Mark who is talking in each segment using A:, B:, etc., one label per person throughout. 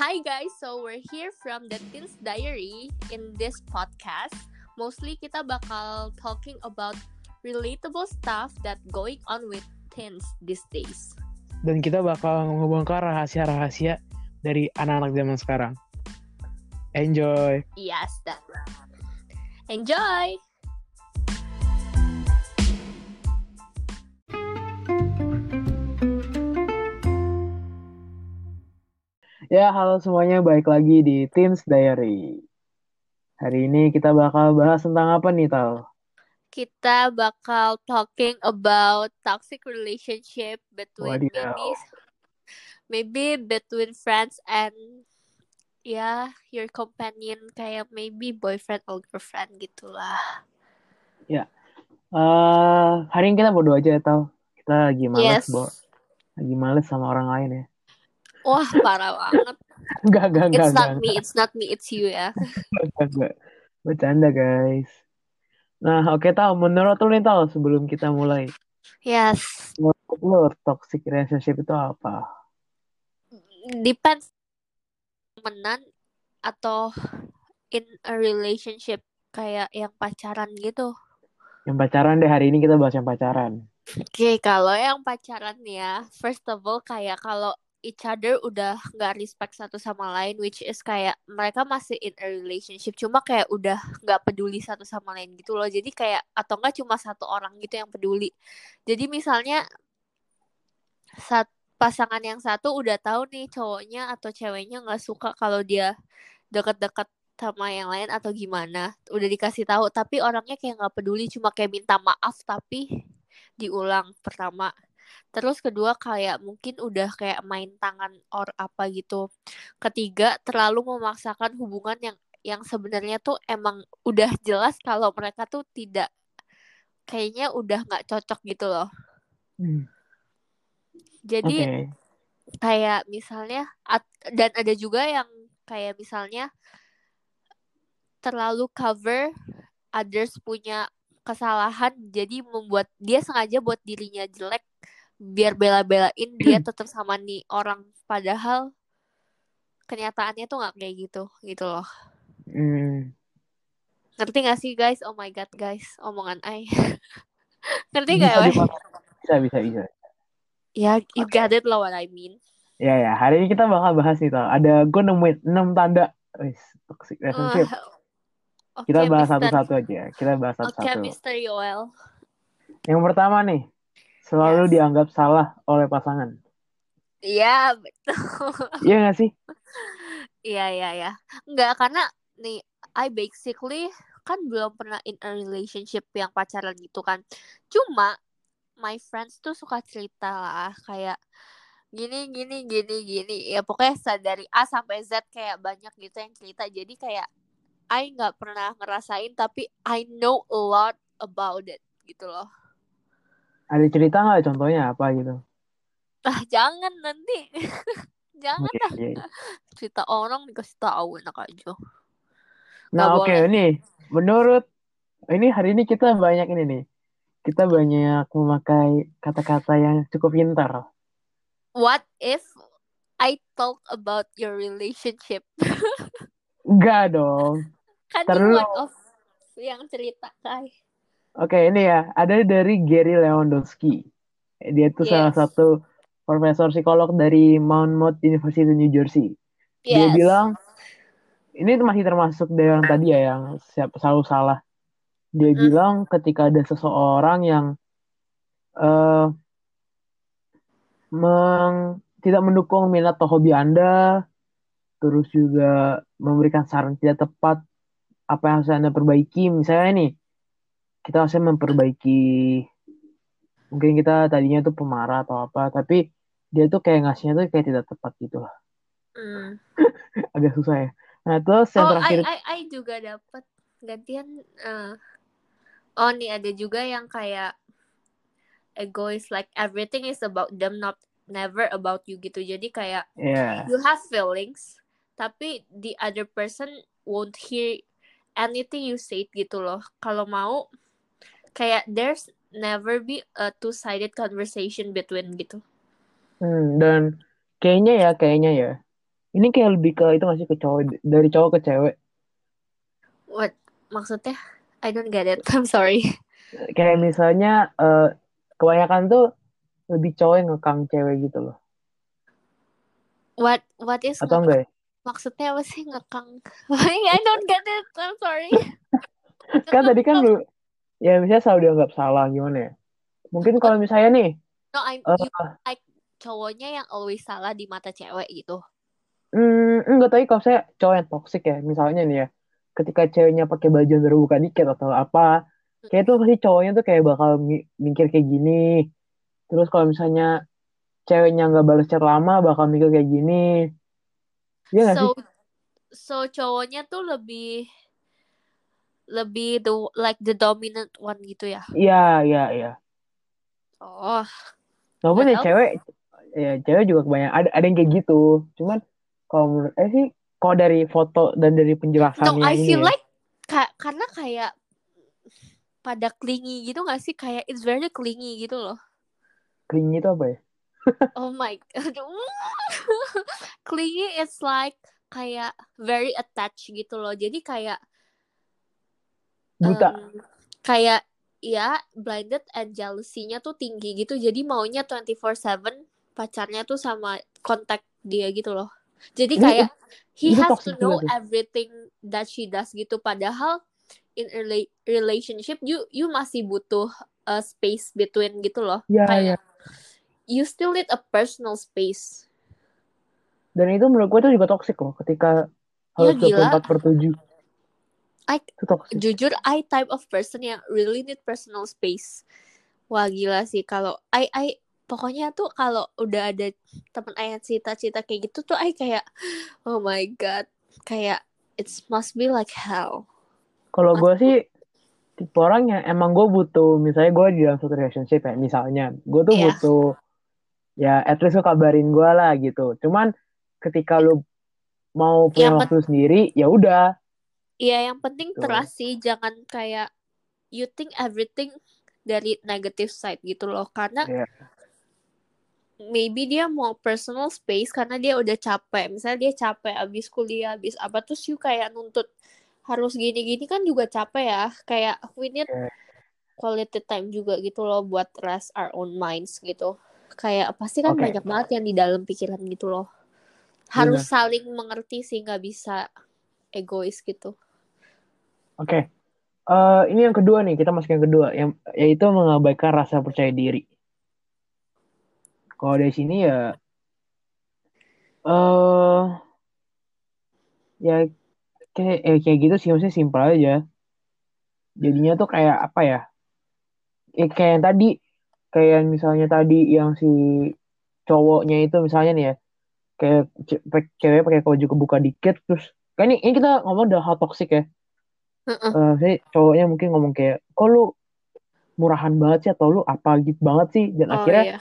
A: Hi guys, so we're here from the Teens Diary. In this podcast, mostly kita bakal talking about relatable stuff that going on with teens these days.
B: Dan kita bakal ngebongkar rahasia-rahasia dari anak-anak zaman sekarang. Enjoy!
A: Yes, that. Enjoy!
B: Ya, halo semuanya, balik lagi di Teens Diary. Hari ini kita bakal bahas tentang apa nih, Tal?
A: Kita bakal talking about toxic relationship between
B: Wadidaw.
A: maybe maybe between friends and ya your companion kayak maybe boyfriend or girlfriend gitulah.
B: Eh, hari ini kita berdua aja ya, Tal. Kita lagi males,
A: Yes.
B: Bo. Lagi males sama orang lain ya.
A: Wah, parah banget.
B: Enggak, enggak, enggak,
A: It's
B: enggak,
A: not me, it's not me, it's you ya.
B: enggak, enggak. Bercanda, guys. Nah, oke, Tal. Menurut lu nih, Tal, sebelum kita mulai.
A: Yes,
B: Menurut lu, toxic relationship itu apa?
A: depends temenan atau in a relationship kayak yang pacaran gitu.
B: Yang pacaran deh, hari ini kita bahas yang pacaran.
A: Oke, kalau yang pacaran ya, first of all kayak kalau each other udah nggak respect satu sama lain, which is kayak mereka masih in a relationship, cuma kayak udah nggak peduli satu sama lain gitu loh. Jadi kayak atau enggak cuma satu orang gitu yang peduli. Jadi misalnya saat pasangan yang satu udah tahu nih cowoknya atau ceweknya nggak suka kalau dia deket-deket sama yang lain atau gimana, udah dikasih tahu, tapi orangnya kayak nggak peduli, cuma kayak minta maaf tapi diulang pertama. Terus kedua kayak mungkin udah kayak main tangan or apa gitu. Ketiga terlalu memaksakan hubungan yang yang sebenarnya tuh emang udah jelas kalau mereka tuh tidak kayaknya udah nggak cocok gitu loh.
B: Hmm,
A: Jadi
B: Oke.
A: kayak misalnya at- dan ada juga yang kayak misalnya terlalu cover others punya kesalahan jadi membuat dia sengaja buat dirinya jelek biar bela-belain dia tetap sama nih orang padahal kenyataannya tuh nggak kayak gitu gitu loh
B: Hmm,
A: ngerti gak sih guys oh my god guys omongan I ngerti
B: bisa
A: gak weh
B: dipahami. Bisa, bisa, bisa.
A: ya you
B: Oke.
A: get it lah what I mean
B: Ya, ya. Hari ini kita bakal bahas nih, Tal. Ada, gue nemuin 6 tanda wis, toxic relationship.
A: oke
B: Kita bahas satu-satu aja. Kita bahas satu-satu.
A: Mister Yoel
B: Yang pertama nih, selalu
A: yes
B: dianggap salah oleh pasangan.
A: Iya betul
B: Iya nggak sih?
A: Iya iya ya. Enggak karena nih I basically kan belum pernah in a relationship yang pacaran gitu kan. Cuma my friends tuh suka cerita lah kayak gini gini gini gini ya pokoknya dari A sampai Z kayak banyak gitu yang cerita jadi kayak I nggak pernah ngerasain tapi I know a lot about it gitu loh
B: Ada cerita nggak contohnya apa gitu?
A: ah jangan nanti jangan dah
B: iya, iya.
A: cerita orang dikasih tahu enak aja
B: Nah, oke,
A: boleh
B: nih. Menurut ini hari ini kita banyak ini nih. Kita banyak memakai kata-kata yang cukup pintar.
A: What if I talk about your relationship?
B: Enggak dong.
A: Kan one of yang cerita kai.
B: Oke, ini ya. Ada dari Gary Lewandowski. Dia tuh salah
A: Yes.
B: satu profesor psikolog dari Monmouth University New Jersey. Dia
A: Yes.
B: bilang, ini masih termasuk dari yang tadi ya, yang siap selalu salah. Dia
A: Mm-mm.
B: bilang ketika ada seseorang yang eh meng- tidak mendukung minat atau hobi Anda, terus juga memberikan saran tidak tepat apa yang harus Anda perbaiki. Misalnya nih, kita harusnya memperbaiki, mungkin kita tadinya tuh pemarah atau apa, tapi dia tuh kayak ngasihnya tuh kayak tidak tepat gitu lah.
A: Mm.
B: Agak susah ya. Nah, terus yang
A: Oh, I
B: terakhir,
A: I I juga dapat gantian. eh, oh nih ada juga yang kayak egois like everything is about them not never about you gitu. Jadi kayak
B: ya,
A: you have feelings tapi the other person won't hear anything you say gitu loh. Kalau mau kayak there's never be a two-sided conversation between gitu.
B: Hmm, dan kayaknya ya, kayaknya ya, Ini kayak lebih ke itu masih ke cowok dari cowok ke cewek.
A: What maksudnya? I don't get it. I'm sorry.
B: Kayak misalnya uh, kebanyakan tuh lebih cowok yang ngekang cewek gitu loh.
A: What what is
B: Atau enggak ya?
A: Maksudnya apa sih ngekang? I don't get it. I'm sorry.
B: kan tadi kan lu ya misalnya selalu dianggap salah gimana ya? Mungkin kalau misalnya nih
A: No, I'm
B: uh,
A: you like cowoknya yang always salah di mata cewek gitu.
B: Hmm, enggak tahu kalau saya cowok yang toxic ya, misalnya nih ya, ketika ceweknya pakai baju yang terbuka dikit atau apa, kayak tuh pasti cowoknya tuh kayak bakal mi- mikir kayak gini. Terus kalau misalnya ceweknya nggak balas chat lama, bakal mikir kayak gini. Nggak
A: So
B: sih?
A: so cowoknya tuh lebih lebih the like the dominant one gitu ya.
B: Iya, iya, iya.
A: Oh,
B: Walaupun ya cewek, ya cewek juga kebanyakan ada ada yang kayak gitu. Cuman kalau menurut eh sih, kalau dari foto dan dari
A: No,
B: penjelasannya
A: I
B: ini
A: feel
B: ya,
A: like ka- karena kayak pada clingy gitu gak sih? Kayak it's very clingy gitu loh.
B: clingy itu apa ya?
A: Oh my god. clingy is like kayak very attached gitu loh. Jadi kayak
B: Buta.
A: em, kayak ya blinded and jealousy-nya tuh tinggi gitu. Jadi maunya 24/7 pacarnya tuh sama kontak dia gitu loh. Jadi
B: Ini-
A: kayak he has to know everything that she does gitu. Padahal in a rela- relationship you you masih butuh a space between gitu loh.
B: Iya, iya.
A: Kayak you still need a personal space.
B: Dan itu menurut gue itu juga toxic loh, ketika
A: Ya,
B: harus
A: gila.
B: 24 per 7.
A: I-. Jujur I type of person yang really need personal space. Wah gila sih kalau I I pokoknya tuh kalau udah ada temen ayah cita-cita kayak gitu tuh I kayak oh my god kayak it must be like hell.
B: Kalau gue sih tipe orang yang emang gue butuh, misalnya gue di dalam satu relationship ya, misalnya gue tuh
A: Iya.
B: butuh ya at least lu kabarin gue lah gitu. Cuman ketika lu mau punya
A: Yang
B: waktu sendiri, ya udah.
A: Iya yang penting
B: Tuh.
A: trust sih jangan kayak you think everything dari negative side gitu loh karena
B: Iya.
A: maybe dia mau personal space karena dia udah capek misalnya dia capek abis kuliah abis apa terus you kayak nuntut harus gini-gini kan juga capek ya kayak we need
B: Iya.
A: quality time juga gitu loh buat rest our own minds gitu kayak pasti kan
B: Oke.
A: banyak banget yang di dalam pikiran gitu loh harus saling mengerti sih nggak bisa egois gitu
B: Oke. Eh, ini yang kedua nih, kita masuk yang kedua, yang yaitu mengabaikan rasa percaya diri. Kalau dari sini ya, eh, ya kayak eh, kayak gitu sih, maksudnya simpel aja. Jadinya tuh kayak apa ya? Eh, kayak yang tadi, kayak misalnya tadi yang si cowoknya itu misalnya nih ya, kayak cewek pakai baju kebuka dikit, terus kan ini, ini kita ngomong udah hal toxic ya. Eh, saya cowoknya mungkin ngomong kayak, kok lu murahan banget sih atau lu apa gitu banget sih? Dan
A: oh
B: akhirnya
A: iya.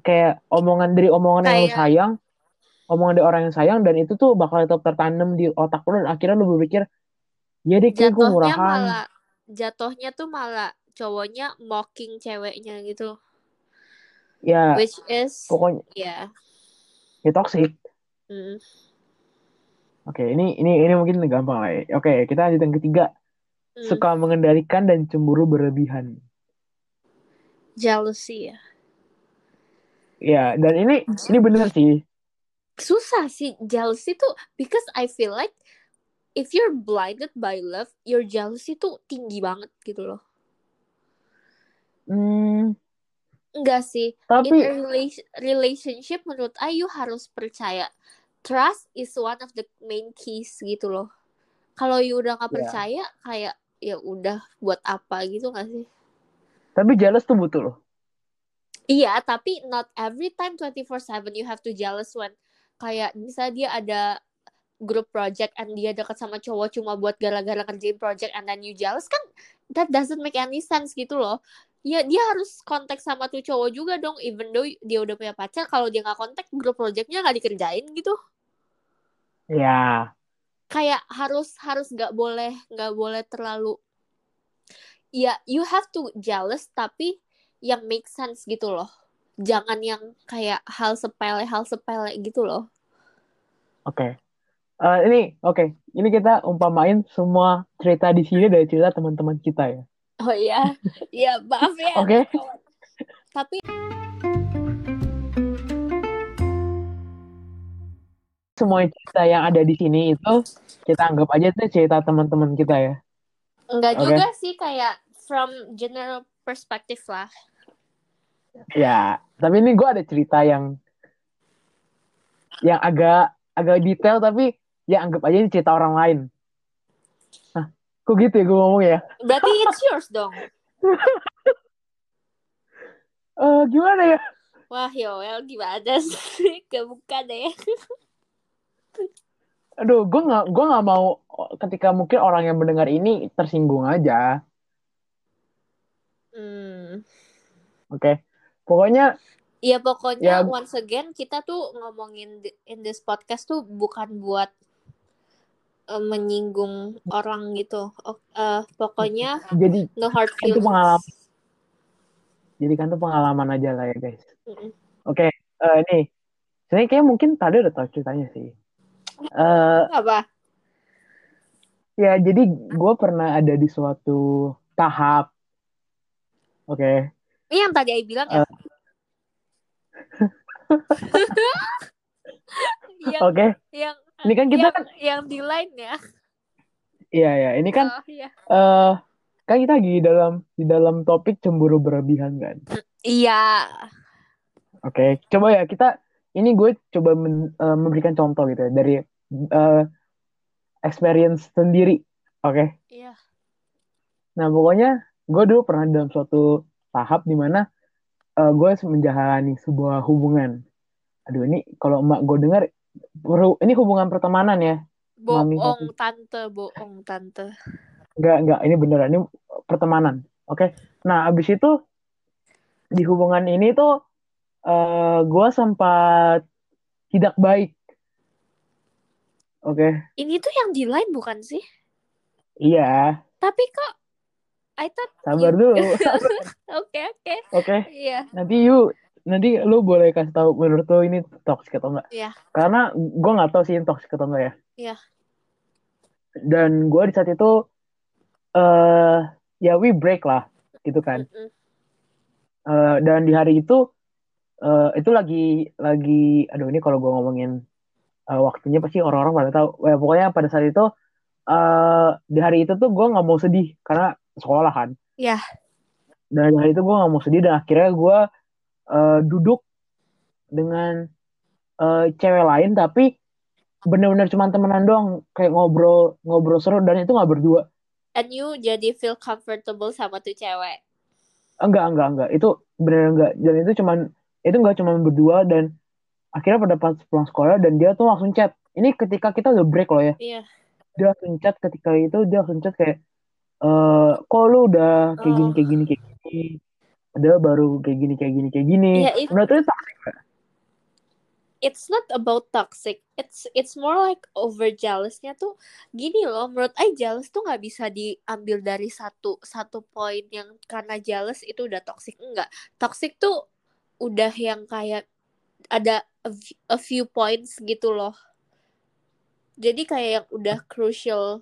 B: kayak omongan dari omongan yang lu sayang omongan dari orang yang sayang dan itu tuh bakal tetap tertanam di otak lu dan akhirnya lu berpikir ya deh kayak gue murahan.
A: malah jatuhnya tuh malah cowoknya mocking ceweknya gitu.
B: Ya
A: which is
B: pokoknya
A: ya.
B: Ya toxic.
A: Mm,
B: oke ini ini ini mungkin gampang lah ya. oke kita lanjut yang ketiga.
A: Mm,
B: suka mengendalikan dan cemburu berlebihan.
A: Jealousy ya.
B: Ya dan ini ini bener sih.
A: Susah sih. Jealousy tuh because I feel like if you're blinded by love your jealousy tuh tinggi banget gitu loh.
B: Hmm,
A: enggak sih. In
B: tapi
A: a rela- relationship menurut I you harus percaya trust is one of the main keys gitu loh kalau you udah nggak
B: Ya.
A: percaya kayak ya udah buat apa gitu gak sih
B: tapi jealous tuh butuh loh
A: Iya, tapi not every time 24/7 you have to jealous when kayak misalnya dia ada group project and dia dekat sama cowok cuma buat gara-gara kerjain project and then you jealous kan that doesn't make any sense gitu loh. Ya dia harus kontak sama tuh cowok juga dong even though dia udah punya pacar kalau dia nggak kontak grup projectnya nggak dikerjain gitu.
B: Ya
A: Kayak harus harus nggak boleh nggak boleh terlalu ya you have to jealous tapi yang make sense gitu loh. Jangan yang kayak hal sepele hal sepele gitu loh.
B: Oke. Eh, ini oke. Ini kita umpamain semua cerita di sini dari cerita teman-teman kita ya.
A: Oh iya, iya maaf ya.
B: Oke.
A: kawan. Tapi
B: Semua cerita yang ada di sini itu kita anggap aja itu cerita teman-teman kita ya.
A: enggak
B: Oke.
A: juga sih kayak from general perspective lah.
B: Ya, tapi ini gue ada cerita yang yang agak agak detail tapi ya anggap aja ini cerita orang lain. Nah, kok gitu ya gue ngomong ya?
A: Berarti it's yours dong.
B: Eh gimana ya?
A: Wah, Yoel gimana sih? Kebuka deh.
B: Aduh, gue nggak gue nggak mau ketika mungkin orang yang mendengar ini tersinggung aja.
A: Hmm.
B: Oke, pokoknya
A: Ya pokoknya
B: Ya.
A: once again kita tuh ngomongin in this podcast tuh bukan buat eh, menyinggung orang gitu. Eh, pokoknya
B: jadi
A: no hard
B: Itu
A: feelings.
B: pengalaman. jadikan tuh pengalaman aja lah ya guys.
A: Mm-mm.
B: Oke, eh nih, sebenarnya kayak mungkin tadi udah tahu ceritanya sih. Eh
A: Apa?
B: ya jadi gue pernah ada di suatu tahap. Oke,
A: Ini yang tadi Ai bilang ya? yang
B: oke.
A: yang
B: Ini kan kita
A: yang,
B: kan,
A: yang di line ya.
B: iya ya, ini kan
A: Oh, iya.
B: eh kan kita lagi di dalam di dalam topik cemburu berlebihan kan.
A: Iya.
B: Oke, coba ya kita ini gue coba men- eh, memberikan contoh gitu ya dari eh, experience sendiri. Oke.
A: Iya.
B: Nah, pokoknya gue dulu pernah dalam suatu tahap di mana eh, gue menjalani sebuah hubungan. Aduh, ini kalau emak gue dengar ini hubungan pertemanan ya. Mami,
A: Bohong tante, bohong tante.
B: Enggak, enggak, ini beneran ini pertemanan. Oke. Nah, abis itu di hubungan ini tuh eh gue sempat tidak baik. Oke.
A: Ini tuh yang di line bukan sih?
B: Iya,
A: Tapi kok I thought
B: sabar
A: you-
B: dulu.
A: Oke, oke.
B: Oke.
A: Iya.
B: Nanti you nanti lu boleh kasih tahu menurut lu ini toxic atau enggak.
A: Iya.
B: Karena gue nggak tahu sih ini toxic atau enggak ya.
A: Iya.
B: Dan gue di saat itu eh ya we break lah gitu kan.
A: Mm-mm.
B: Eh, dan di hari itu eh itu lagi lagi aduh ini kalau gue ngomongin eh, waktunya pasti orang-orang pada tahu. Ya, pokoknya pada saat itu eh di hari itu tuh gue nggak mau sedih karena sekolah kan.
A: Iya.
B: Dan di hari itu gue nggak mau sedih dan akhirnya gue eh, duduk dengan eh, cewek lain tapi bener-bener cuma temenan doang kayak ngobrol ngobrol seru dan itu nggak berdua.
A: And you jadi feel comfortable sama tuh cewek.
B: Enggak enggak enggak itu bener enggak dan itu cuman itu enggak cuma berdua dan akhirnya pada pas pulang sekolah dan dia tuh langsung chat. Ini ketika kita udah break loh ya.
A: Iya.
B: dia langsung chat ketika itu dia langsung chat kayak eh kok lu udah kayak gini kayak gini kayak gini padahal baru kayak gini kayak gini kayak gini
A: Iya, itu-
B: menurut lu toxic nggak?
A: It's not about toxic. It's it's more like over jealousnya tuh gini loh. Menurut I jealous tuh nggak bisa diambil dari satu satu poin yang karena jealous itu udah toxic enggak. Toxic tuh udah yang kayak ada a, few points gitu loh. Jadi kayak yang udah crucial.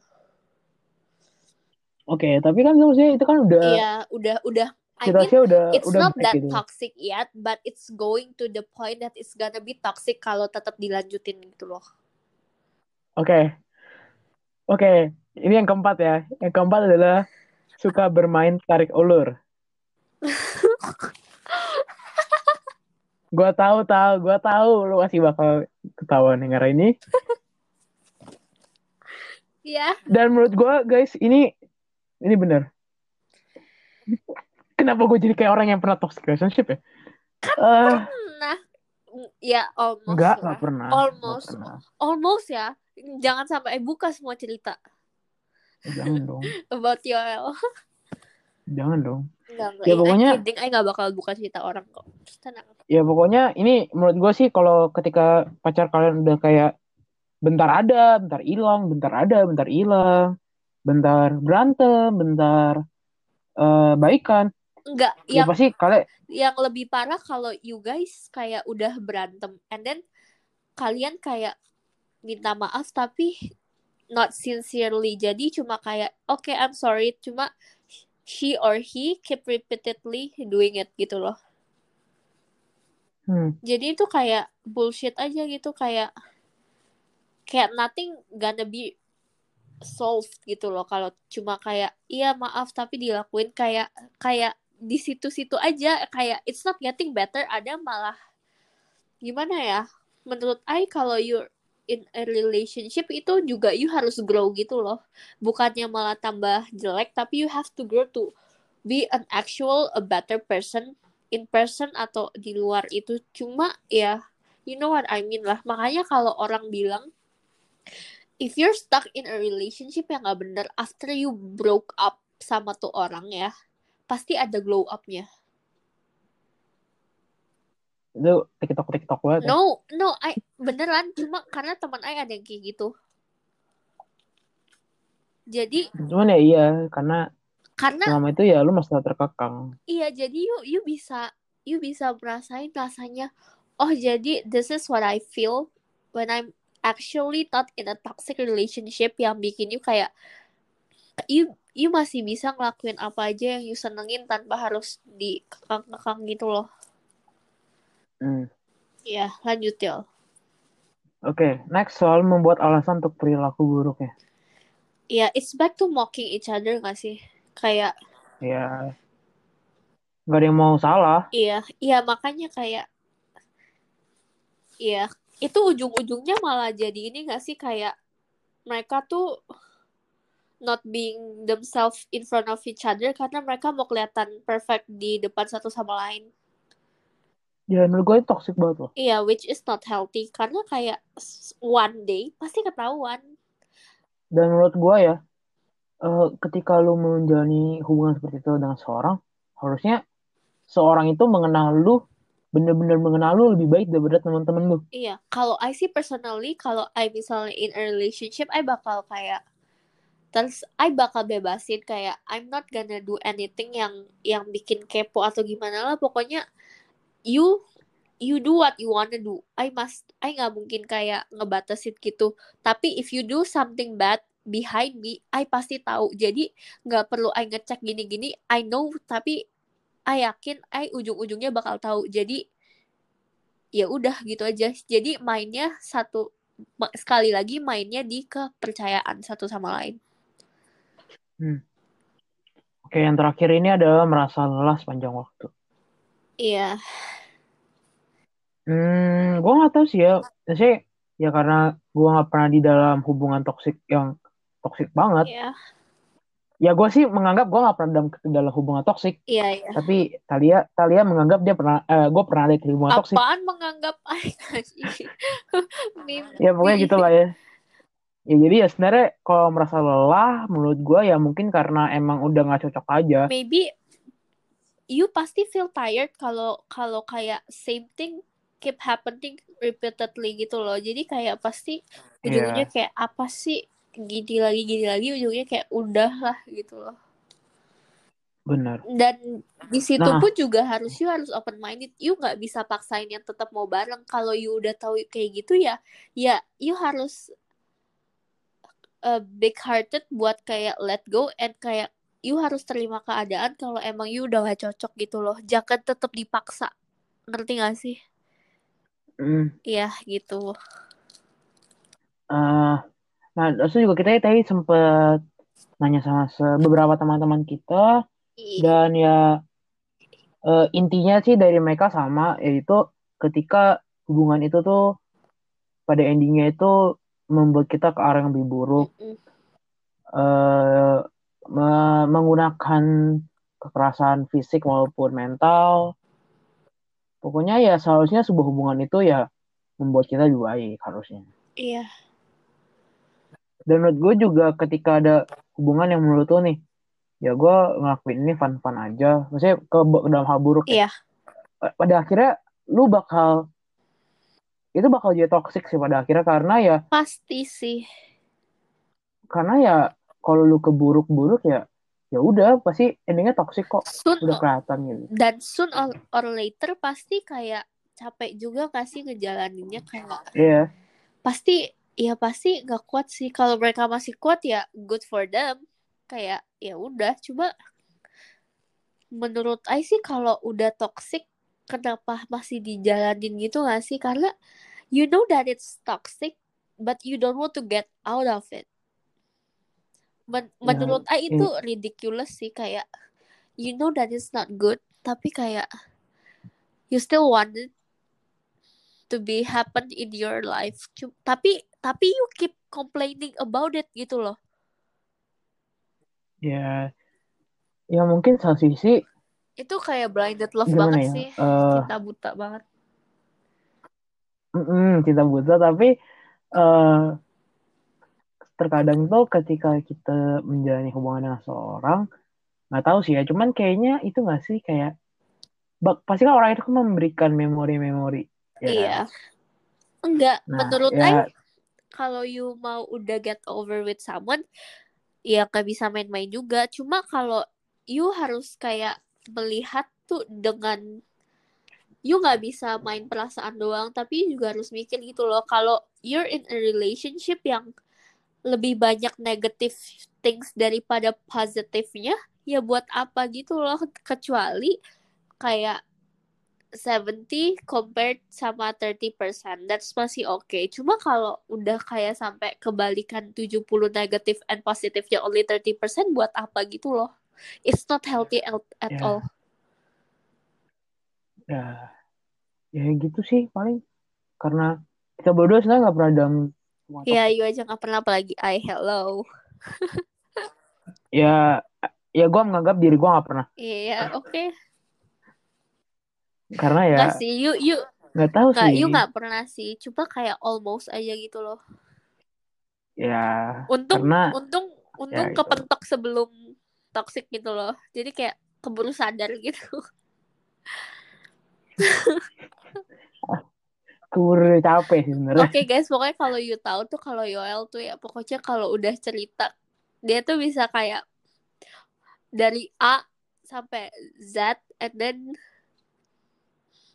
B: oke tapi kan maksudnya itu kan udah
A: Iya, udah udah I mean
B: udah
A: it's
B: udah
A: not that
B: gitu
A: toxic yet, but it's going to the point that it's gonna be toxic kalau tetap dilanjutin gitu loh.
B: oke oke ini yang keempat ya yang keempat adalah suka bermain tarik ulur gua tahu tahu gua tahu lu masih bakal ketawa denger ini
A: Iya.
B: Dan menurut gue guys ini ini bener. Kenapa gue jadi kayak orang yang pernah toxic relationship ya? Eh,
A: Nah, ya almost
B: enggak, enggak pernah.
A: Almost.
B: Pernah.
A: Almost ya. Jangan sampai buka semua cerita
B: Jangan dong.
A: about Yoel.
B: Jangan dong.
A: Enggak, enggak.
B: Ya, pokoknya-
A: kidding. I nggak bakal buka cerita orang kok. Tenang.
B: Ya pokoknya ini menurut gue sih kalau ketika pacar kalian udah kayak bentar ada, bentar hilang, bentar ada, bentar hilang, bentar berantem, bentar eh, baikan.
A: Enggak,
B: Ya
A: yang
B: pasti kalian
A: yang lebih parah kalau you guys kayak udah berantem and then kalian kayak minta maaf tapi not sincerely jadi cuma kayak oke okay, I'm sorry cuma she or he keep repeatedly doing it gitu loh.
B: Hmm.
A: jadi itu kayak bullshit aja gitu kayak kayak nothing gonna be solved gitu loh. Kalau cuma kayak iya maaf tapi dilakuin kayak kayak di situ-situ aja kayak it's not getting better ada malah gimana ya? Menurut I kalau you in a relationship itu juga you harus grow gitu loh. Bukannya malah tambah jelek tapi you have to grow to be an actual a better person in person atau di luar itu. Cuma ya you know what I mean lah. Makanya kalau orang bilang if you're stuck in a relationship yang gak bener after you broke up sama tuh orang ya pasti ada glow upnya
B: Itu tiktok tiktok banget. ya.
A: no no I beneran cuma karena teman I ada yang kayak gitu jadi
B: Cuman ya iya karena
A: karena
B: selama itu ya lu masih terkekang.
A: Iya, jadi you you bisa you bisa merasain rasanya oh jadi this is what I feel when I'm actually not in a toxic relationship yang bikin you kayak you you masih bisa ngelakuin apa aja yang you senengin tanpa harus dikekang-kekang gitu loh.
B: Hmm.
A: Ya, lanjut ya.
B: Oke, next soal membuat alasan untuk perilaku buruk ya.
A: Ya, it's back to mocking each other gak sih? Kayak
B: Ya, nggak ada yang mau salah.
A: iya, iya makanya kayak iya, itu ujung-ujungnya malah jadi ini gak sih kayak mereka tuh not being themselves in front of each other karena mereka mau kelihatan perfect di depan satu sama lain.
B: Ya menurut gue itu toxic banget loh.
A: Iya, which is not healthy karena kayak one day pasti ketahuan.
B: Dan menurut gue ya, eh, ketika lu menjalani hubungan seperti itu dengan seorang, harusnya seorang itu mengenal lu, bener-bener mengenal lu lebih baik daripada teman-teman lu.
A: Iya, kalau I sih personally, kalau I misalnya in a relationship, I bakal kayak terus I bakal bebasin kayak I'm not gonna do anything yang yang bikin kepo atau gimana lah. Pokoknya you you do what you wanna do. I must I nggak mungkin kayak ngebatasin gitu. Tapi if you do something bad behind me, I pasti tahu. Jadi nggak perlu I ngecek gini-gini. I know tapi I yakin I ujung-ujungnya bakal tahu. Jadi ya udah gitu aja. Jadi mainnya satu sekali lagi mainnya di kepercayaan satu sama lain.
B: Oke, yang terakhir ini adalah merasa lelah sepanjang waktu.
A: Iya,
B: Hmm, gue nggak tahu sih ya. Sih, ya karena gue nggak pernah di dalam hubungan toksik yang toksik banget.
A: iya,
B: Ya gue sih menganggap gue nggak pernah dalam, dalam hubungan toksik.
A: iya, iya.
B: Tapi Talia, Talia menganggap dia pernah, eh, gue pernah ada di hubungan toksik.
A: Apaan menganggap mimpi?
B: Ya pokoknya gitu lah ya. Ya jadi ya sebenarnya kalau merasa lelah, menurut gue ya mungkin karena emang udah nggak cocok aja.
A: Maybe you pasti feel tired kalau kalau kayak same thing keep happening repeatedly gitu loh. Jadi kayak pasti ujung-ujungnya kayak apa sih gini lagi gini lagi ujungnya kayak udah lah gitu loh.
B: Bener.
A: Dan di situ
B: Nah.
A: pun juga harus you harus open minded. You nggak bisa paksain yang tetap mau bareng. Kalau you udah tahu kayak gitu ya, ya you harus uh, big hearted buat kayak let go and kayak you harus terima keadaan kalau emang you udah gak cocok gitu loh. Jangan tetap dipaksa. Ngerti gak sih?
B: Hmm.
A: Iya gitu.
B: Eh, nah, terus juga kita tadi sempet nanya sama beberapa teman-teman kita
A: I-
B: dan ya eh, intinya sih dari mereka sama yaitu ketika hubungan itu tuh pada endingnya itu membuat kita ke arah yang lebih buruk
A: Mm-mm.
B: eh, me- menggunakan kekerasan fisik maupun mental pokoknya ya seharusnya sebuah hubungan itu ya membuat kita lebih baik harusnya
A: Iya.
B: dan menurut gue juga ketika ada hubungan yang menurut lo nih ya gue ngelakuin ini fun-fun aja maksudnya ke, ke dalam hal buruk ya
A: Iya.
B: Pa- pada akhirnya lu bakal itu bakal jadi toxic sih pada akhirnya karena ya
A: Pasti sih.
B: karena ya kalau lu keburuk-buruk ya ya udah pasti endingnya toxic kok.
A: Soon
B: udah kelihatan gitu.
A: dan soon or, or later pasti kayak capek juga gak sih ngejalaninnya? Kayak
B: Iya.
A: pasti ya pasti nggak kuat sih. Kalau mereka masih kuat ya good for them. Kayak ya udah. Cuma menurut I sih kalau udah toxic kenapa masih dijalanin gitu gak sih? Karena you know that it's toxic but you don't want to get out of it Men
B: Ya,
A: menurut I
B: ya,
A: itu ridiculous sih kayak you know that it's not good tapi kayak you still want it to be happen in your life. Cu- tapi tapi you keep complaining about it gitu loh.
B: Ya, ya mungkin satu sisi
A: itu kayak blinded love
B: gimana
A: banget
B: ya?
A: sih
B: eh.
A: cinta buta banget.
B: Mm-mm, cinta buta tapi eh terkadang tuh ketika kita menjalani hubungan dengan seseorang nggak tahu sih ya. Cuman kayaknya itu nggak sih kayak bak- pasti kan orang itu kan memberikan memori-memori ya kan?
A: Iya enggak
B: nah
A: menurut
B: ya.
A: I kalau you mau udah get over with someone ya nggak bisa main-main juga. Cuma kalau you harus kayak melihat tuh dengan you nggak bisa main perasaan doang tapi juga harus mikir gitu loh. Kalau you're in a relationship yang lebih banyak negative things daripada positifnya ya buat apa gitu loh. Kecuali kayak 70 compared sama 30% that's masih oke okay. cuma kalau udah kayak sampai kebalikan 70 negatif and positifnya only 30% buat apa gitu loh? It's not healthy at, at
B: ya.
A: all.
B: Ya. Ya gitu sih paling. Karena kita berdua sebenarnya nggak pernah dalam
A: ya
B: toksik
A: you aja nggak pernah apalagi I hello.
B: Ya ya gue menganggap diri gue nggak pernah.
A: Iya oke. Okay.
B: karena ya
A: nggak sih you you
B: nggak tahu
A: nggak
B: sih.
A: you nggak pernah sih. Cuma kayak almost aja gitu loh.
B: Ya
A: untung
B: karena
A: untung
B: ya
A: untung
B: itu.
A: kepentok sebelum toxic gitu loh. Jadi kayak keburu sadar gitu
B: keburu capek sih sebenarnya.
A: Oke guys, pokoknya kalau you tahu tuh kalau Yoel tuh ya pokoknya kalau udah cerita dia tuh bisa kayak dari A sampai Z and then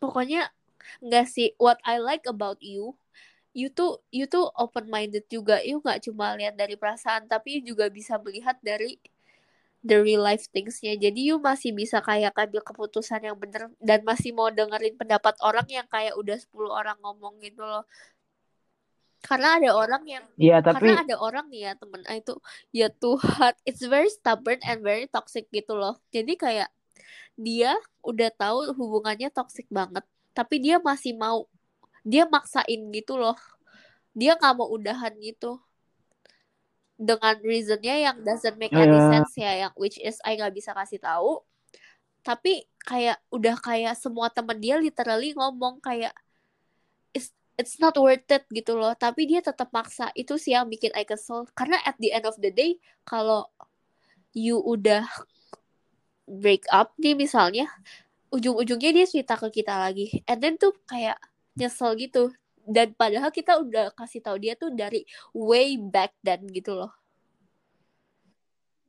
A: pokoknya nggak sih what I like about you you tuh you tuh open minded juga. You nggak cuma lihat dari perasaan tapi juga bisa melihat dari the real life thingsnya. Jadi you masih bisa kayak ambil keputusan yang bener dan masih mau dengerin pendapat orang yang kayak udah 10 orang ngomong gitu loh. Karena ada orang yang
B: Iya tapi
A: karena ada orang nih ya temen A itu ya Tuhan it's very stubborn and very toxic gitu loh. Jadi kayak dia udah tahu hubungannya toxic banget tapi dia masih mau dia maksain gitu loh. Dia nggak mau udahan gitu dengan reasonnya yang doesn't make any
B: eh,
A: sense ya yang which is I nggak bisa kasih tahu. Tapi kayak udah kayak semua temen dia literally ngomong kayak it's it's not worth it gitu loh. Tapi dia tetap maksa. Itu sih yang bikin I kesel. Karena at the end of the day kalau you udah break up nih misalnya ujung-ujungnya dia cerita ke kita lagi. And then tuh kayak nyesel gitu dan padahal kita udah kasih tahu dia tuh dari way back then gitu loh.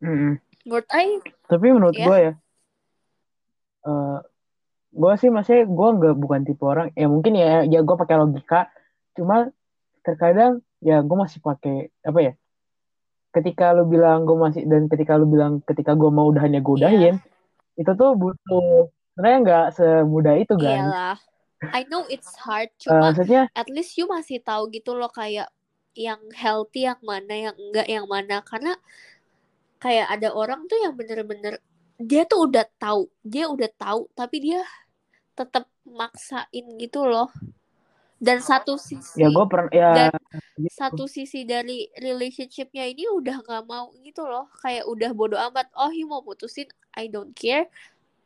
B: Mm-mm.
A: menurut I
B: tapi menurut
A: ya.
B: gue ya eh gue sih masih gue nggak bukan tipe orang ya mungkin ya ya gue pakai logika cuma terkadang ya gue masih pakai apa ya ketika lu bilang gue masih dan ketika lu bilang ketika gue mau udahannya gue
A: iya.
B: udahin itu tuh butuh sebenarnya nggak semudah itu kan.
A: Iyalah I know it's hard
B: Eh,
A: cuma
B: maksudnya
A: at least you masih tahu gitu loh kayak yang healthy yang mana yang enggak yang mana. Karena kayak ada orang tuh yang bener-bener dia tuh udah tahu dia udah tahu tapi dia tetap maksain gitu loh. Dan satu
B: ya
A: sisi
B: gue pernah ya
A: dan
B: gitu.
A: satu sisi dari relationshipnya ini udah nggak mau gitu loh. Kayak udah bodo amat oh you mau putusin I don't care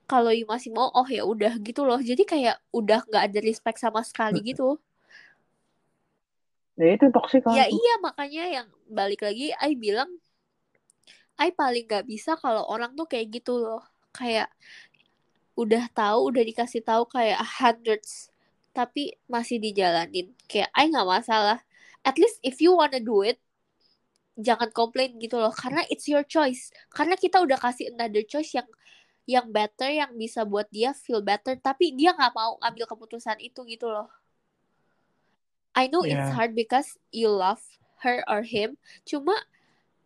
A: kalau you masih mau oh ya udah gitu loh. Jadi kayak udah nggak ada respect sama sekali gitu.
B: Ya itu toksik kan
A: ya iya makanya yang balik lagi I bilang I paling nggak bisa kalau orang tuh kayak gitu loh. Kayak udah tahu udah dikasih tahu kayak hundreds tapi masih dijalanin. Kayak I nggak masalah. At least if you wanna do it jangan komplain gitu loh. Karena it's your choice. Karena kita udah kasih another choice yang yang better yang bisa buat dia feel better tapi dia nggak mau ambil keputusan itu gitu loh. I know it's
B: ya
A: hard because you love her or him cuma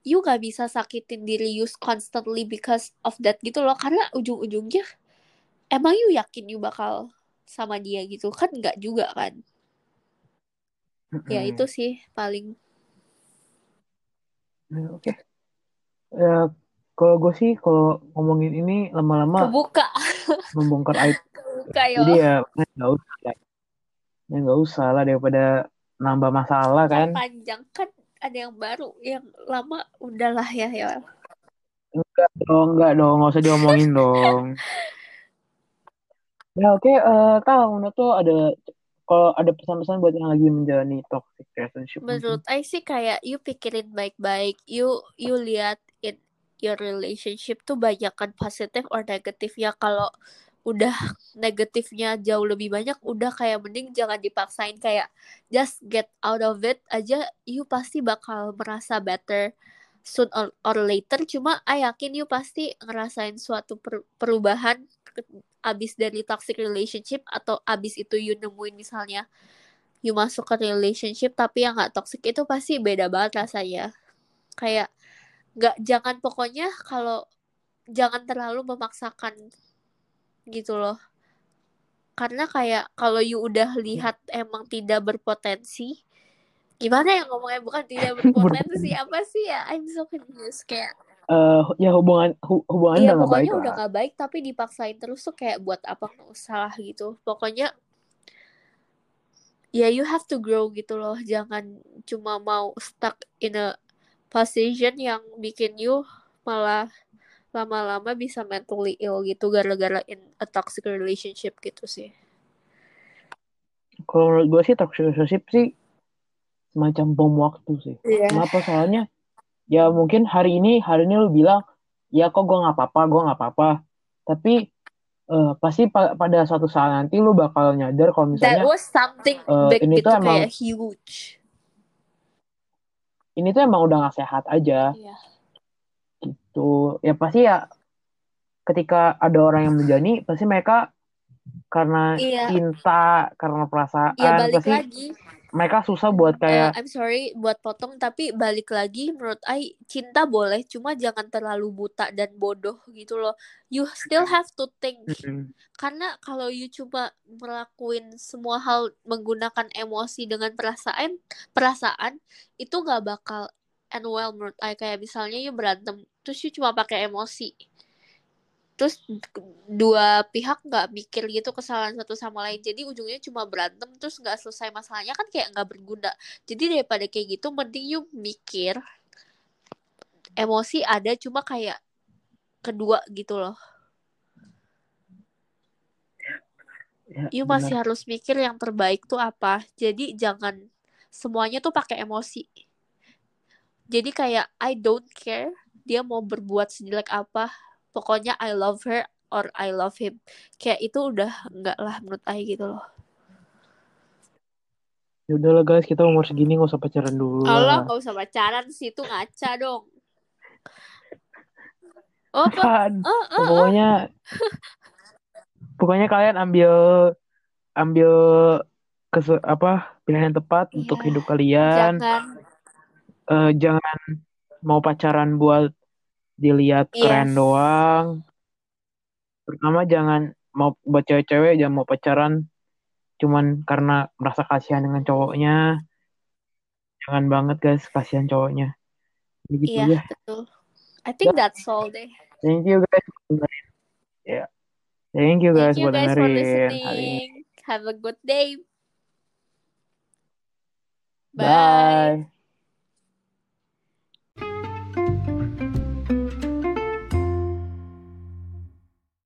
A: you gak bisa sakitin diri you constantly because of that gitu loh karena ujung-ujungnya emang you yakin you bakal sama dia gitu kan nggak juga kan? Ya itu sih paling.
B: Oke. Okay. ya kalau gue sih kalau ngomongin ini lama-lama
A: kebuka.
B: membongkar aib.
A: Kebuka yo.
B: jadi ya nggak usah ya nggak usah lah daripada nambah masalah kan?
A: panjang kan ada yang baru yang lama udahlah ya ya
B: enggak dong enggak dong. Nggak usah diomongin dong. Ya oke okay, uh, kalau menurut tuh ada kalau ada pesan-pesan buat yang lagi menjalani toxic relationship
A: menurut I sih kayak you pikirin baik-baik. You you lihat in your relationship tuh banyak kan positif or negatif. Ya kalau udah negatifnya jauh lebih banyak udah kayak mending jangan dipaksain kayak just get out of it aja you pasti bakal merasa better soon or, or later. Cuma I yakin you pasti ngerasain suatu per, perubahan abis dari toxic relationship atau abis itu you nemuin misalnya you masuk ke relationship tapi yang gak toxic itu pasti beda banget rasanya. Kayak nggak jangan pokoknya kalau jangan terlalu memaksakan gitu loh. Karena kayak kalau you udah lihat emang tidak berpotensi gimana ya ngomongnya? Bukan tidak berpotensi apa sih ya? I'm so confused kayak
B: uh, ya hubungan hu hubungan
A: iya,
B: udah baik
A: udah gak baik tapi dipaksain terus tuh kayak buat apa usah gitu. Pokoknya ya you have to grow gitu loh. Jangan cuma mau stuck in a position yang bikin you malah lama-lama bisa mentally ill gitu gara-gara in a toxic relationship gitu sih.
B: Kalau menurut gue sih toxic relationship sih semacam bom waktu sih. Yeah. Kenapa soalnya ya mungkin hari ini hari ini lu bilang ya kok gue nggak apa-apa gue nggak apa-apa tapi uh, pasti pa pada suatu saat nanti lu bakal nyadar kalau misalnya
A: That was something uh, big ini gitu, tuh emang kayak huge.
B: Ini tuh emang udah gak sehat aja. Yeah gitu ya pasti ya ketika ada orang yang menjani pasti mereka karena iya. cinta karena perasaan ya, balik pasti lagi. Mereka susah buat eh, kayak
A: uh, I'm sorry buat potong tapi balik lagi menurut I cinta boleh cuma jangan terlalu buta dan bodoh gitu loh. You still have to think. Mm-hmm. karena kalau you coba melakuin semua hal menggunakan emosi dengan perasaan perasaan itu nggak bakal and well menurut I. Kayak misalnya you berantem terus you cuma pakai emosi terus dua pihak nggak mikir gitu kesalahan satu sama lain. Jadi ujungnya cuma berantem terus nggak selesai masalahnya kan kayak nggak berguna. Jadi daripada kayak gitu mending you mikir emosi ada cuma kayak kedua gitu loh. Ya, you masih harus mikir yang terbaik tuh apa. Jadi jangan semuanya tuh pakai emosi. Jadi kayak I don't care dia mau berbuat sejelek apa pokoknya I love her or I love him. Kayak itu udah enggak lah menurut I gitu loh.
B: Ya udahlah guys kita umur segini nggak usah pacaran dulu
A: Allah nggak usah pacaran sih itu ngaca dong.
B: Oh? Oh, oh, oh, pokoknya pokoknya kalian ambil ambil ke apa pilihan yang tepat yeah. untuk hidup kalian. Jangan. Uh, jangan mau pacaran buat dilihat yes. keren doang. Pertama jangan mau buat cewek-cewek jangan mau pacaran cuman karena merasa kasihan dengan cowoknya. Jangan banget guys kasihan cowoknya.
A: Begitu iya, ya. betul. I think that's all deh.
B: Thank you guys. Ya. Yeah. Thank you guys, Thank you guys for
A: listening. Have a good day.
B: Bye. Bye.